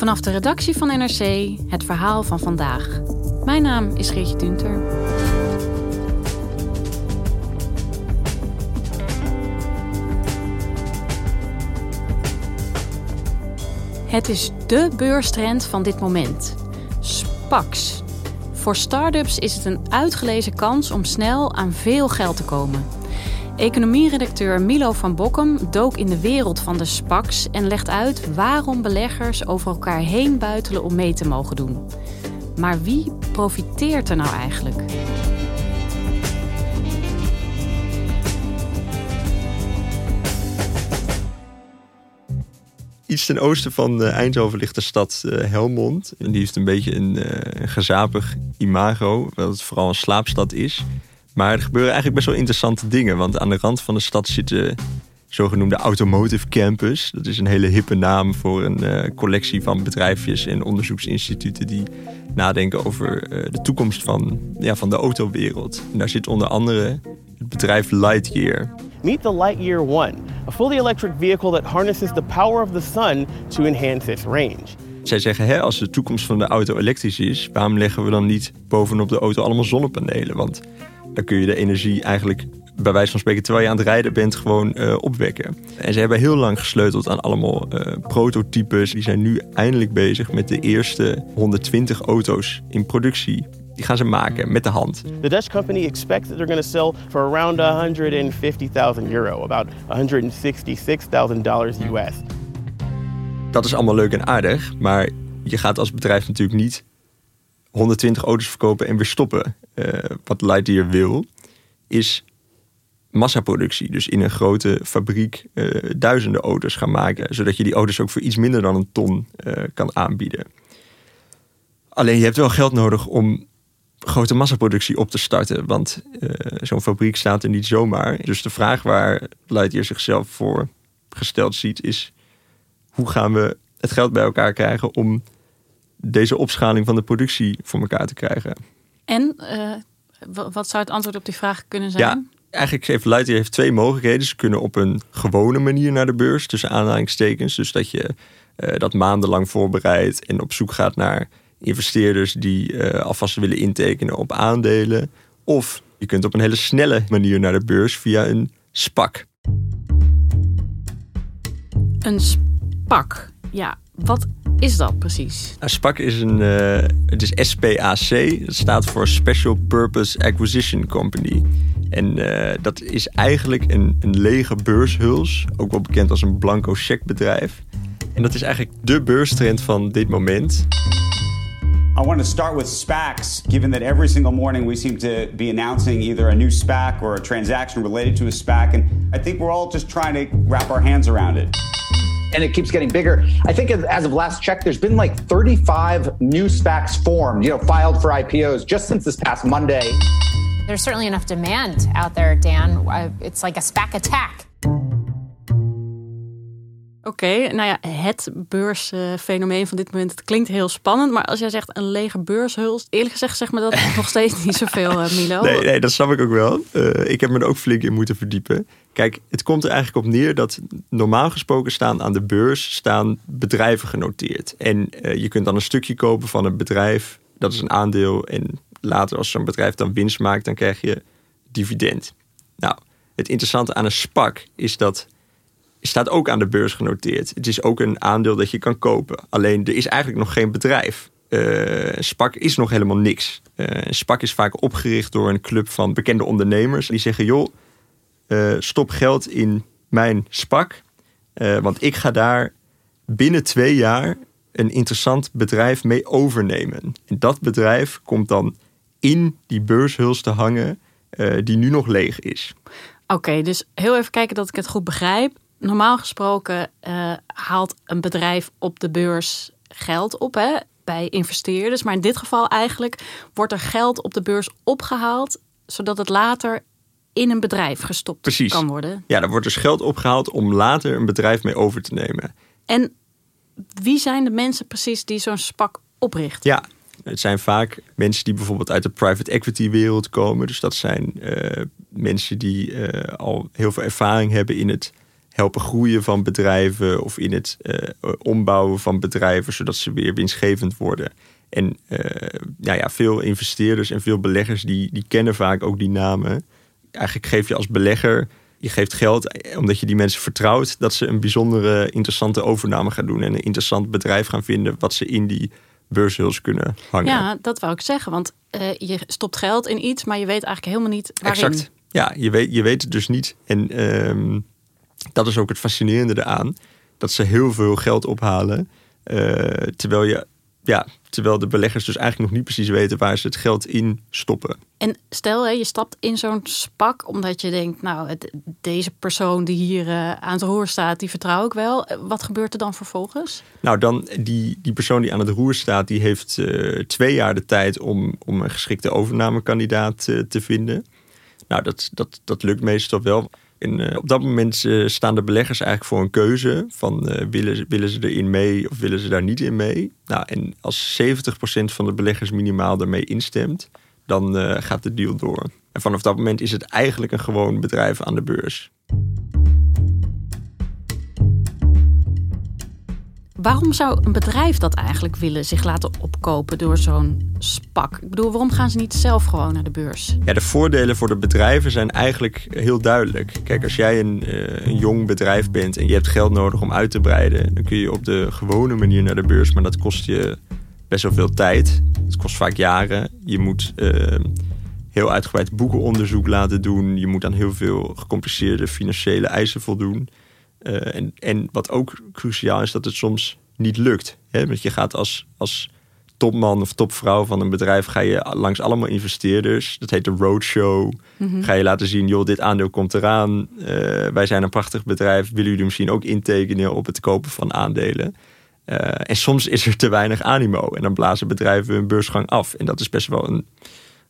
Vanaf de redactie van NRC het verhaal van vandaag. Mijn naam is Geertje Dunter. Het is dé beurstrend van dit moment. SPACs. Voor start-ups is het een uitgelezen kans om snel aan veel geld te komen. Economieredacteur Milo van Bokkum dook in de wereld van de SPACs en legt uit waarom beleggers over elkaar heen buitelen om mee te mogen doen. Maar wie profiteert er nou eigenlijk? Iets ten oosten van uh, Eindhoven ligt de stad uh, Helmond. En die heeft een beetje een uh, gezapig imago, wat het vooral een slaapstad is. Maar er gebeuren eigenlijk best wel interessante dingen. Want aan de rand van de stad zit de zogenoemde Automotive Campus. Dat is een hele hippe naam voor een uh, collectie van bedrijfjes en onderzoeksinstituten die nadenken over uh, de toekomst van, ja, van de autowereld. En daar zit onder andere het bedrijf Lightyear. Meet the Lightyear One, a fully electric vehicle that harnesses the power of the sun to enhance its range. Zij zeggen, hè, als de toekomst van de auto elektrisch is, waarom leggen we dan niet bovenop de auto allemaal zonnepanelen? Want dan kun je de energie eigenlijk bij wijze van spreken terwijl je aan het rijden bent gewoon uh, opwekken. En ze hebben heel lang gesleuteld aan allemaal uh, prototypes. Die zijn nu eindelijk bezig met de eerste 120 auto's in productie. Die gaan ze maken met de hand. The Dutch company expects that they're going to sell for around 150,000 euro, about 166,000 dollars US. Dat is allemaal leuk en aardig, maar je gaat als bedrijf natuurlijk niet 120 auto's verkopen en weer stoppen. Uh, wat Lightyear wil, is massaproductie. Dus in een grote fabriek uh, duizenden auto's gaan maken. Zodat je die auto's ook voor iets minder dan een ton uh, kan aanbieden. Alleen je hebt wel geld nodig om grote massaproductie op te starten. Want zo'n fabriek staat er niet zomaar. Dus de vraag waar Lightyear zichzelf voor gesteld ziet is... hoe gaan we het geld bij elkaar krijgen om deze opschaling van de productie voor elkaar te krijgen. En uh, wat zou het antwoord op die vraag kunnen zijn? Ja, eigenlijk heeft Lightyear heeft twee mogelijkheden. Ze kunnen op een gewone manier naar de beurs, tussen aanhalingstekens. Dus dat je uh, dat maandenlang voorbereidt en op zoek gaat naar investeerders die uh, alvast willen intekenen op aandelen. Of je kunt op een hele snelle manier naar de beurs via een SPAC. Een SPAC, ja. Wat is dat precies? Nou, SPAC is een, uh, het is SPAC, dat staat voor Special Purpose Acquisition Company. En uh, dat is eigenlijk een, een lege beurshuls, ook wel bekend als een blanco cheque bedrijf. En dat is eigenlijk de beurstrend van dit moment. I want to start with SPACs, given that every single morning we seem to be announcing either a new SPAC or a transaction related to a SPAC. And I think we're all just trying to wrap our hands around it. And it keeps getting bigger. I think as of last check, there's been like 35 new SPACs formed, you know, filed for IPOs just since this past Monday. There's certainly enough demand out there, Dan. Uh, it's like a SPAC attack. Oké, okay, nou ja, het beursfenomeen van dit moment. Het klinkt heel spannend, maar als jij zegt een lege beurshuls, eerlijk gezegd zeg me dat nog steeds niet zoveel, uh, Milo. Nee, nee, dat snap ik ook wel. Uh, ik heb me er ook flink in moeten verdiepen. Kijk, het komt er eigenlijk op neer dat normaal gesproken staan aan de beurs staan bedrijven genoteerd. En uh, je kunt dan een stukje kopen van een bedrijf, dat is een aandeel. En later als zo'n bedrijf dan winst maakt, dan krijg je dividend. Nou, het interessante aan een SPAC is dat staat ook aan de beurs genoteerd. Het is ook een aandeel dat je kan kopen. Alleen er is eigenlijk nog geen bedrijf. uh, SPAC is nog helemaal niks. Uh, SPAC is vaak opgericht door een club van bekende ondernemers. Die zeggen, joh, uh, stop geld in mijn SPAC. want ik ga daar binnen twee jaar een interessant bedrijf mee overnemen. En dat bedrijf komt dan in die beurshuls te hangen die nu nog leeg is. Oké, dus heel even kijken dat ik het goed begrijp. Normaal gesproken haalt een bedrijf op de beurs geld op. Hè? bij investeerders. Maar in dit geval eigenlijk wordt er geld op de beurs opgehaald, zodat het later in een bedrijf gestopt Precies. kan worden. Ja, daar wordt dus geld opgehaald om later een bedrijf mee over te nemen. En wie zijn de mensen precies die zo'n spak oprichten? Ja, het zijn vaak mensen die bijvoorbeeld uit de private equity wereld komen. Dus dat zijn uh, mensen die uh, al heel veel ervaring hebben in het helpen groeien van bedrijven of in het uh, ombouwen van bedrijven, zodat ze weer winstgevend worden. En uh, nou ja, veel investeerders en veel beleggers die, die kennen vaak ook die namen. Eigenlijk geef je als belegger, je geeft geld omdat je die mensen vertrouwt dat ze een bijzondere interessante overname gaan doen en een interessant bedrijf gaan vinden wat ze in die beurshuls kunnen hangen. Ja, dat wou ik zeggen, want uh, je stopt geld in iets, maar je weet eigenlijk helemaal niet waarin. Exact. Ja, je weet, je weet het dus niet. En uh, dat is ook het fascinerende eraan. Dat ze heel veel geld ophalen. Uh, terwijl, je, ja, terwijl de beleggers dus eigenlijk nog niet precies weten waar ze het geld in stoppen. En stel, hè, je stapt in zo'n spak omdat je denkt, nou, het, deze persoon die hier uh, aan het roer staat, die vertrouw ik wel. Wat gebeurt er dan vervolgens? Nou, dan die, die persoon die aan het roer staat, die heeft uh, twee jaar de tijd om, om een geschikte overnamekandidaat te vinden. Nou, dat, dat, dat lukt meestal wel. En uh, op dat moment uh, staan de beleggers eigenlijk voor een keuze van uh, willen, willen ze erin mee of willen ze daar niet in mee. Nou, en als 70% van de beleggers minimaal daarmee instemt, dan gaat de deal door. En vanaf dat moment is het eigenlijk een gewoon bedrijf aan de beurs. Waarom zou een bedrijf dat eigenlijk willen zich laten opkopen door zo'n spak? Ik bedoel, waarom gaan ze niet zelf gewoon naar de beurs? Ja, de voordelen voor de bedrijven zijn eigenlijk heel duidelijk. Kijk, als jij een, uh, een jong bedrijf bent en je hebt geld nodig om uit te breiden, dan kun je op de gewone manier naar de beurs, maar dat kost je best wel veel tijd. Het kost vaak jaren. Je moet uh, heel uitgebreid boekenonderzoek laten doen. Je moet aan heel veel gecompliceerde financiële eisen voldoen. Uh, en, en wat ook cruciaal is, dat het soms niet lukt. Hè? Want je gaat als, als topman of topvrouw van een bedrijf... ga je langs allemaal investeerders. Dat heet de roadshow. Mm-hmm. Ga je laten zien, joh, dit aandeel komt eraan. Uh, wij zijn een prachtig bedrijf. Willen jullie misschien ook intekenen op het kopen van aandelen? Uh, en soms is er te weinig animo. En dan blazen bedrijven hun beursgang af. En dat is best wel een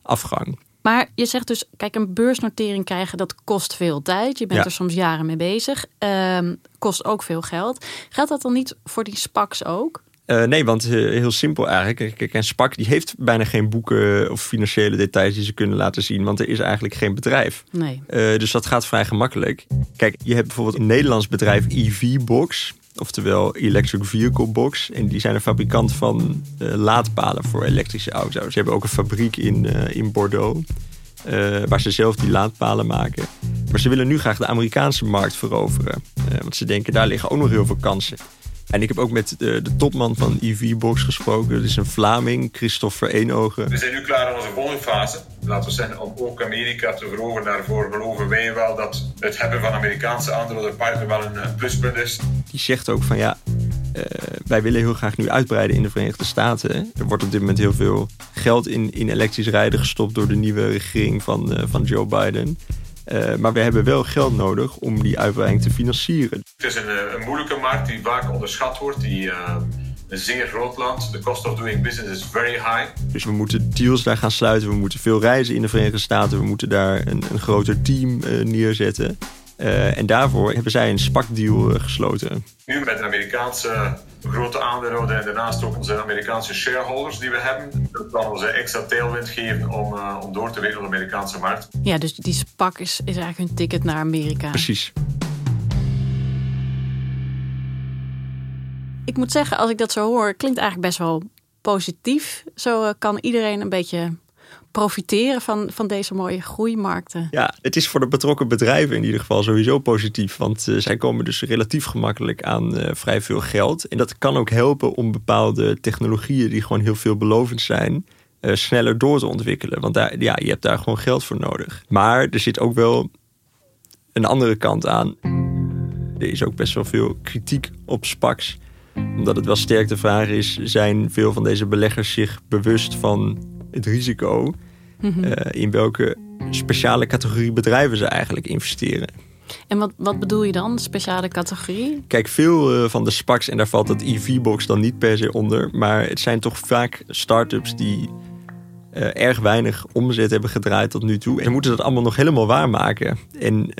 afgang. Maar je zegt dus, kijk, een beursnotering krijgen, dat kost veel tijd. Je bent Ja. er soms jaren mee bezig. Ehm, kost ook veel geld. Geldt dat dan niet voor die SPACs ook? Uh, nee, want uh, heel simpel eigenlijk. Kijk, een SPAC die heeft bijna geen boeken of financiële details die ze kunnen laten zien. Want er is eigenlijk geen bedrijf. Nee. Uh, dus dat gaat vrij gemakkelijk. Kijk, je hebt bijvoorbeeld een Nederlands bedrijf EV-Box. Oftewel Electric Vehicle Box. En die zijn een fabrikant van laadpalen voor elektrische auto's. Ze hebben ook een fabriek in, in Bordeaux. waar ze zelf die laadpalen maken. Maar ze willen nu graag de Amerikaanse markt veroveren. want ze denken, daar liggen ook nog heel veel kansen. En ik heb ook met de, de topman van EV-Box gesproken. Dat is een Vlaming, Christopher Eenogen. We zijn nu klaar aan onze volgende fase. Laten we zeggen, om ook Amerika te veroveren. Daarvoor geloven wij wel dat het hebben van Amerikaanse aandeelhouderpartner wel een pluspunt is. Die zegt ook van ja, uh, wij willen heel graag nu uitbreiden in de Verenigde Staten. Er wordt op dit moment heel veel geld in, in elektrisch rijden gestopt door de nieuwe regering van, uh, van Joe Biden. Uh, maar we hebben wel geld nodig om die uitbreiding te financieren. Het is een, een moeilijke markt die vaak onderschat wordt. Die, uh, een zeer groot land. De cost of doing business is very high. Dus we moeten deals daar gaan sluiten. We moeten veel reizen in de Verenigde Staten. We moeten daar een, een groter team uh, neerzetten. En daarvoor hebben zij een SPAC-deal gesloten. Nu met een Amerikaanse grote aandeelhouder en daarnaast ook onze Amerikaanse shareholders die we hebben. Dat kan ons extra tailwind geven om, uh, om door te werken op de Amerikaanse markt. Ja, dus die SPAC is, is eigenlijk hun ticket naar Amerika. Precies. Ik moet zeggen, als ik dat zo hoor, klinkt eigenlijk best wel positief. Zo kan iedereen een beetje profiteren van, van deze mooie groeimarkten. Ja, het is voor de betrokken bedrijven in ieder geval sowieso positief. Want uh, zij komen dus relatief gemakkelijk aan uh, vrij veel geld. En dat kan ook helpen om bepaalde technologieën die gewoon heel veelbelovend zijn, uh, sneller door te ontwikkelen. Want daar, ja, je hebt daar gewoon geld voor nodig. Maar er zit ook wel een andere kant aan. Er is ook best wel veel kritiek op SPACs. Omdat het wel sterk de vraag is: zijn veel van deze beleggers zich bewust van het risico? Mm -hmm. uh, in welke speciale categorie bedrijven ze eigenlijk investeren? En wat, wat bedoel je dan, speciale categorie? Kijk, veel uh, van de SPACs, en daar valt het EV-box dan niet per se onder, maar het zijn toch vaak start-ups die uh, erg weinig omzet hebben gedraaid tot nu toe. En moeten dat allemaal nog helemaal waarmaken. En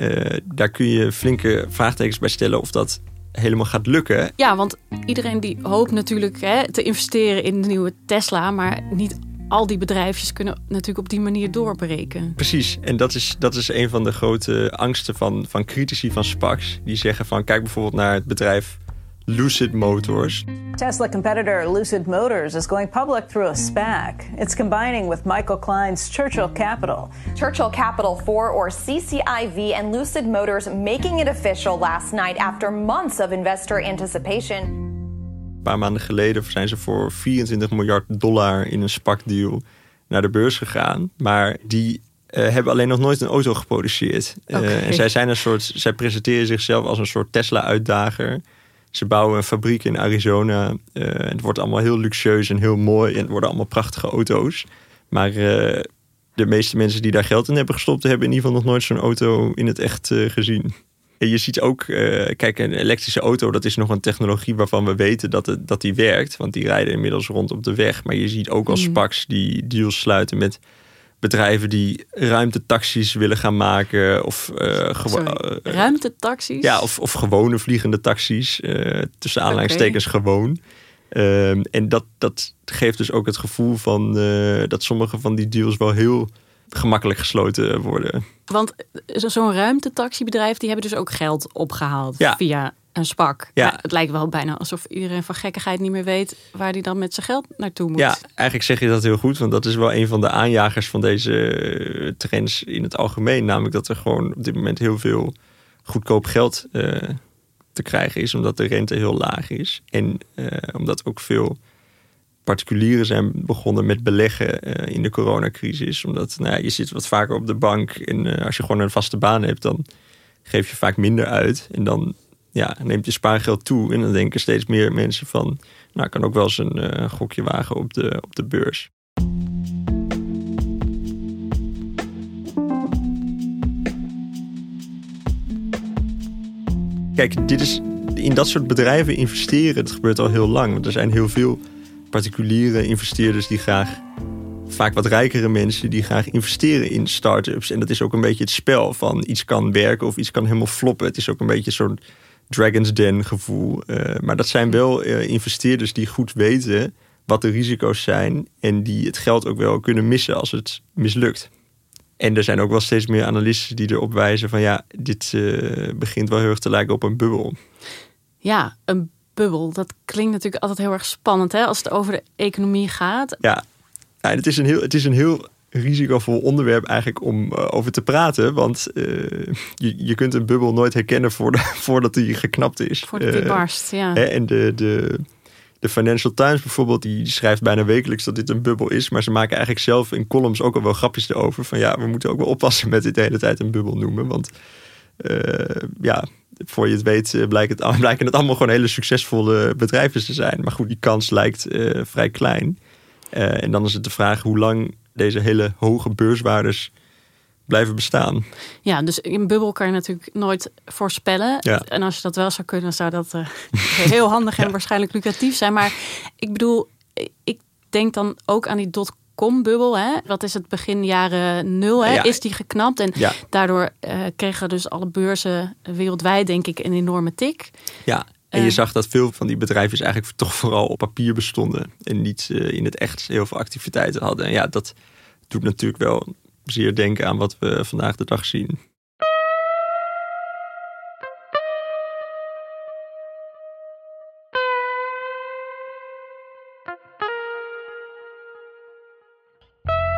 daar kun je flinke vraagtekens bij stellen of dat helemaal gaat lukken. Ja, want iedereen die hoopt natuurlijk hè, te investeren in de nieuwe Tesla, maar niet al die bedrijfjes kunnen natuurlijk op die manier doorbreken. Precies, en dat is, dat is een van de grote angsten van, van critici van SPACs. Die zeggen van, kijk bijvoorbeeld naar het bedrijf Lucid Motors. Tesla competitor Lucid Motors is going public through a SPAC. It's combining with Michael Klein's Churchill Capital. Churchill Capital 4 or CCIV and Lucid Motors making it official last night after months of investor anticipation. Een paar maanden geleden zijn ze voor 24 miljard dollar in een SPAC-deal naar de beurs gegaan. Maar die uh, hebben alleen nog nooit een auto geproduceerd. Okay. Uh, en zij zijn een soort, zij presenteren zichzelf als een soort Tesla-uitdager. Ze bouwen een fabriek in Arizona. Uh, het wordt allemaal heel luxueus en heel mooi. En het worden allemaal prachtige auto's. Maar de meeste mensen die daar geld in hebben gestopt... hebben in ieder geval nog nooit zo'n auto in het echt gezien. En je ziet ook, kijk, een elektrische auto... dat is nog een technologie waarvan we weten dat, het, dat die werkt. Want die rijden inmiddels rond op de weg. Maar je ziet ook als SPACs die deals sluiten met bedrijven die ruimtetaxis willen gaan maken. Of, uh, Sorry, ruimtetaxis? Ja, of, of gewone vliegende taxis. Uh, tussen aanleidingstekens okay. gewoon. Um, en dat, dat geeft dus ook het gevoel van uh, dat sommige van die deals wel heel gemakkelijk gesloten worden. Want zo'n ruimtetaxibedrijf, die hebben dus ook geld opgehaald ja. via een spak. Ja. het lijkt wel bijna alsof iedereen van gekkigheid niet meer weet waar hij dan met zijn geld naartoe moet. Ja, eigenlijk zeg je dat heel goed, want dat is wel een van de aanjagers van deze trends in het algemeen. Namelijk dat er gewoon op dit moment heel veel goedkoop geld uh, te krijgen is, omdat de rente heel laag is. En uh, omdat ook veel particulieren zijn begonnen met beleggen uh, in de coronacrisis. Omdat nou ja, je zit wat vaker op de bank en als je gewoon een vaste baan hebt, dan geef je vaak minder uit. En dan ja, neemt je spaargeld toe. En dan denken steeds meer mensen van... nou, ik kan ook wel eens een uh, gokje wagen op de, op de beurs. Kijk, dit is, in dat soort bedrijven investeren, dat gebeurt al heel lang. Want er zijn heel veel particuliere investeerders die graag... vaak wat rijkere mensen die graag investeren in start-ups. En dat is ook een beetje het spel van iets kan werken of iets kan helemaal floppen. Het is ook een beetje zo'n Dragon's Den gevoel. Uh, maar dat zijn wel uh, investeerders die goed weten wat de risico's zijn. En die het geld ook wel kunnen missen als het mislukt. En er zijn ook wel steeds meer analisten die erop wijzen van ja, dit uh, begint wel heel erg te lijken op een bubbel. Ja, een bubbel. Dat klinkt natuurlijk altijd heel erg spannend hè, als het over de economie gaat. Ja, ja het, is een heel, het is een heel risicovol onderwerp eigenlijk om uh, over te praten. Want uh, je, je kunt een bubbel nooit herkennen voordat, voordat die geknapt is. Voordat die uh, barst, ja. En de, de, de Financial Times bijvoorbeeld, die schrijft bijna wekelijks dat dit een bubbel is. Maar ze maken eigenlijk zelf in columns ook al wel grapjes erover. Van ja, we moeten ook wel oppassen met dit de hele tijd een bubbel noemen. Want ja, voor je het weet blijkt het, blijken het allemaal gewoon hele succesvolle bedrijven te zijn. Maar goed, die kans lijkt vrij klein. en dan is het de vraag hoe lang deze hele hoge beurswaardes blijven bestaan. Ja, dus een bubbel kan je natuurlijk nooit voorspellen. Ja. En als je dat wel zou kunnen, zou dat uh, heel handig en waarschijnlijk lucratief zijn. Maar ik bedoel, ik denk dan ook aan die dotcom-bubbel. Hè? Wat is het begin jaren nul? Hè? Ja. Is die geknapt? En ja. daardoor uh, kregen dus alle beurzen wereldwijd, denk ik, een enorme tik. Ja, en je zag dat veel van die bedrijven eigenlijk toch vooral op papier bestonden. En niet uh, in het echt heel veel activiteiten hadden. En ja, dat doet natuurlijk wel zeer denken aan wat we vandaag de dag zien.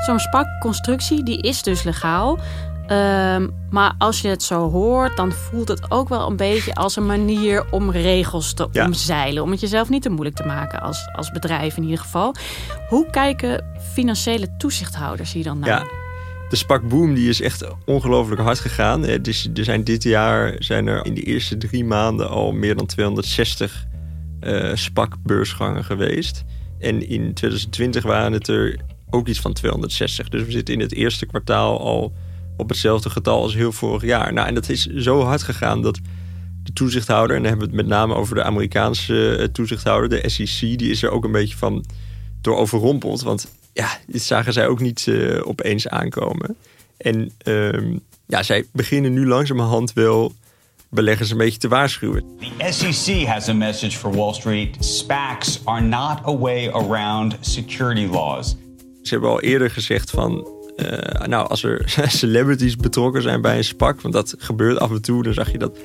Zo'n SPAC-constructie die is dus legaal. Ehm, maar als je het zo hoort, dan voelt het ook wel een beetje als een manier om regels te Ja. omzeilen. Om het jezelf niet te moeilijk te maken als, als bedrijf in ieder geval. Hoe kijken financiële toezichthouders hier dan naar? Ja, de SPAC Boom die is echt ongelooflijk hard gegaan. Eh, Dus er zijn dit jaar zijn er in de eerste drie maanden al meer dan 260 eh SPAC-beursgangen geweest. En in 2020 waren het er ook iets van 260. Dus we zitten in het eerste kwartaal al op hetzelfde getal als heel vorig jaar. Nou, en dat is zo hard gegaan dat de toezichthouder, en dan hebben we het met name over de Amerikaanse eh, toezichthouder, de SEC, die is er ook een beetje van door overrompeld. Want ja, dit zagen zij ook niet eh, opeens aankomen. En ehm, ja, zij beginnen nu langzamerhand wel beleggers een beetje te waarschuwen. The SEC has a message for Wall Street. SPACs are not a way around security laws. Ze hebben al eerder gezegd van... eh, nou, als er celebrities betrokken zijn bij een SPAC... want dat gebeurt af en toe, dan zag je dat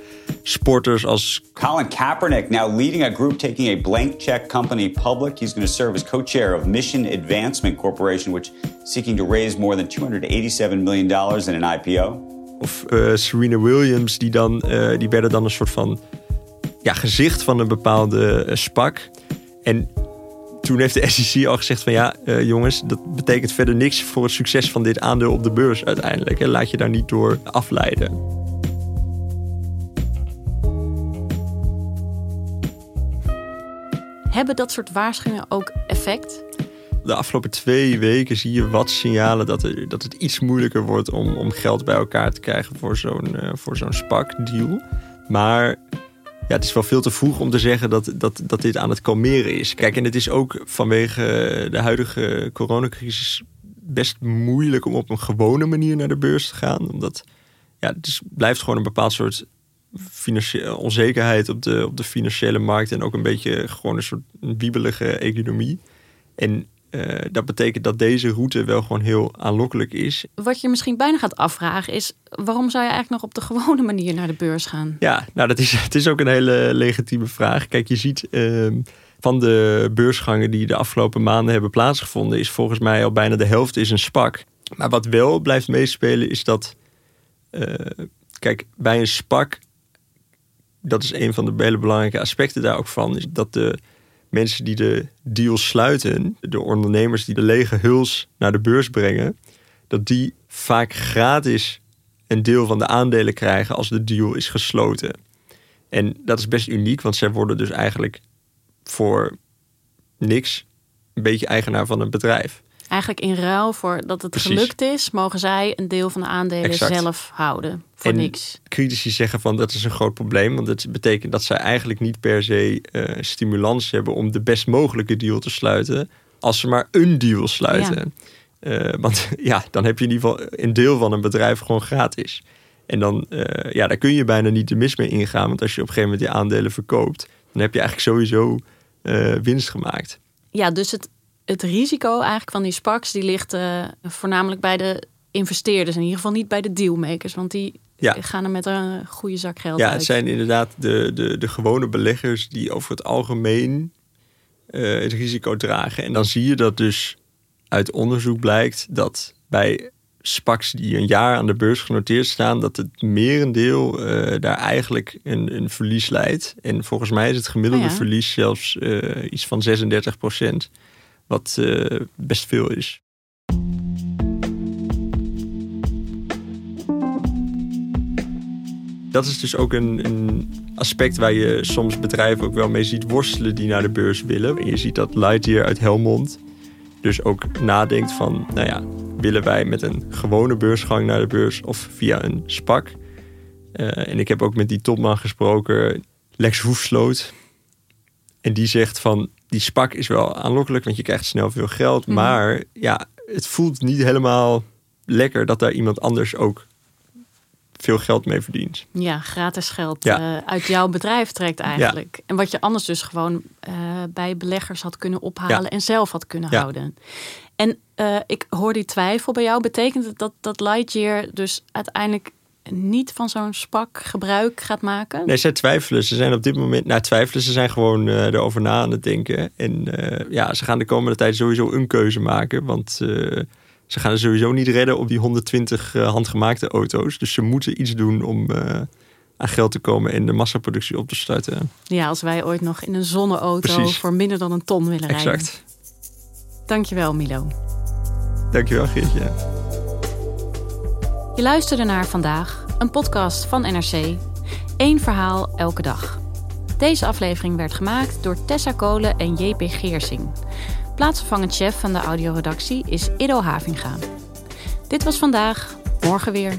sporters als... Colin Kaepernick now leading a group taking a blank check company public. He's going to serve as co-chair of Mission Advancement Corporation, which is seeking to raise more than 287 million dollars in an IPO. Of eh, Serena Williams, die, dan, eh, die werden dan een soort van ja, gezicht van een bepaalde SPAC. En toen heeft de SEC al gezegd van ja, eh, jongens, dat betekent verder niks voor het succes van dit aandeel op de beurs uiteindelijk. Hè. Laat je daar niet door afleiden. Hebben dat soort waarschuwingen ook effect? De afgelopen twee weken zie je wat signalen dat, er, dat het iets moeilijker wordt om, om geld bij elkaar te krijgen voor zo'n eh, voor zo'n SPAC-deal. Maar ja, het is wel veel te vroeg om te zeggen dat, dat, dat dit aan het kalmeren is. Kijk, en het is ook vanwege de huidige coronacrisis best moeilijk om op een gewone manier naar de beurs te gaan. Omdat ja, het is, blijft gewoon een bepaald soort financiële onzekerheid op de, op de financiële markt. En ook een beetje gewoon een soort wiebelige economie. En eh, dat betekent dat deze route wel gewoon heel aanlokkelijk is. Wat je misschien bijna gaat afvragen is... waarom zou je eigenlijk nog op de gewone manier naar de beurs gaan? Ja, nou dat is, het is ook een hele legitieme vraag. Kijk, je ziet ehm, van de beursgangen die de afgelopen maanden hebben plaatsgevonden... is volgens mij al bijna de helft is een SPAC. Maar wat wel blijft meespelen is dat... eh, kijk, bij een SPAC, dat is een van de hele belangrijke aspecten daar ook van... is dat de mensen die de deal sluiten, de ondernemers die de lege huls naar de beurs brengen... dat die vaak gratis een deel van de aandelen krijgen als de deal is gesloten. En dat is best uniek, want zij worden dus eigenlijk voor niks een beetje eigenaar van een bedrijf. Eigenlijk in ruil voor dat het Precies. gelukt is... mogen zij een deel van de aandelen Exact. zelf houden. Voor en niks. critici zeggen van dat is een groot probleem, want dat betekent dat zij eigenlijk niet per se eh, stimulans hebben om de best mogelijke deal te sluiten, als ze maar een deal sluiten. Eh, want ja, dan heb je in ieder geval een deel van een bedrijf gewoon gratis. En dan, eh, ja, daar kun je bijna niet de mis mee ingaan, want als je op een gegeven moment die aandelen verkoopt, dan heb je eigenlijk sowieso winst gemaakt. Ja, dus het, het risico eigenlijk van die SPACs... die ligt eh, voornamelijk bij de investeerders. In ieder geval niet bij de dealmakers. Want die Ja. gaan er met een goede zak geld Ja, uit. het zijn inderdaad de, de, de gewone beleggers die over het algemeen eh, het risico dragen. En dan zie je dat dus uit onderzoek blijkt dat bij SPACs die een jaar aan de beurs genoteerd staan, dat het merendeel eh, daar eigenlijk een, een verlies leidt. En volgens mij is het gemiddelde Oh ja. verlies zelfs iets van 36 procent. Wat eh, best veel is. Dat is dus ook een, een aspect waar je soms bedrijven ook wel mee ziet worstelen die naar de beurs willen. En je ziet dat Lightyear uit Helmond dus ook nadenkt van, nou ja, willen wij met een gewone beursgang naar de beurs of via een SPAC? Eh, en ik heb ook met die topman gesproken, Lex Hoefsloot. En die zegt van, die SPAC is wel aanlokkelijk, want je krijgt snel veel geld. Mhm. Maar ja, het voelt niet helemaal lekker dat daar iemand anders ook veel geld mee verdient. Ja, gratis geld Ja. eh, uit jouw bedrijf trekt eigenlijk. En wat je anders dus gewoon eh, bij beleggers had kunnen ophalen Ja. en zelf had kunnen houden. En eh, ik hoor die twijfel bij jou. Betekent het dat, dat Lightyear dus uiteindelijk niet van zo'n spak gebruik gaat maken? Nee, zij twijfelen. Ze zijn op dit moment, nou twijfelen, ze zijn gewoon eh, erover na aan het denken. En eh, ja, ze gaan de komende tijd sowieso een keuze maken. Want eh, ze gaan er sowieso niet redden op die 120 uh, handgemaakte auto's. Dus ze moeten iets doen om aan geld te komen en de massaproductie op te starten. Ja, als wij ooit nog in een zonneauto Precies. voor minder dan een ton willen rijden. Exact. Dankjewel, Milo. Dankjewel, Geertje. Je luisterde naar Vandaag, een podcast van NRC. Eén verhaal elke dag. Deze aflevering werd gemaakt door Tessa Kolen en JP Geersing. Plaatsvervangend chef van de audioredactie is Ido Havinga. Dit was vandaag, morgen weer.